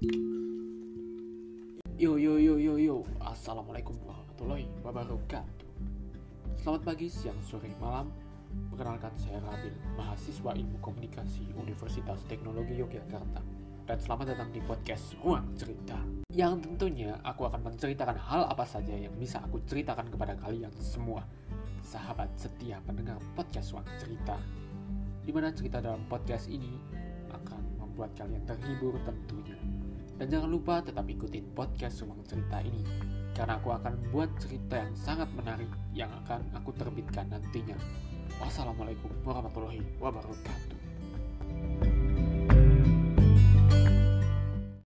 Yo yo yo yo yo. Assalamualaikum warahmatullahi wabarakatuh. Selamat pagi, siang, sore, malam. Perkenalkan saya Rabil, mahasiswa ilmu komunikasi Universitas Teknologi Yogyakarta. Dan selamat datang di podcast Ruang Cerita. Yang tentunya aku akan menceritakan hal apa saja yang bisa aku ceritakan kepada kalian semua. Sahabat setia pendengar podcast Ruang Cerita. Di mana cerita dalam podcast ini akan membuat kalian terhibur tentunya dan jangan lupa tetap ikutin podcast Ruang Cerita ini, karena aku akan buat cerita yang sangat menarik yang akan aku terbitkan nantinya. Wassalamualaikum warahmatullahi wabarakatuh.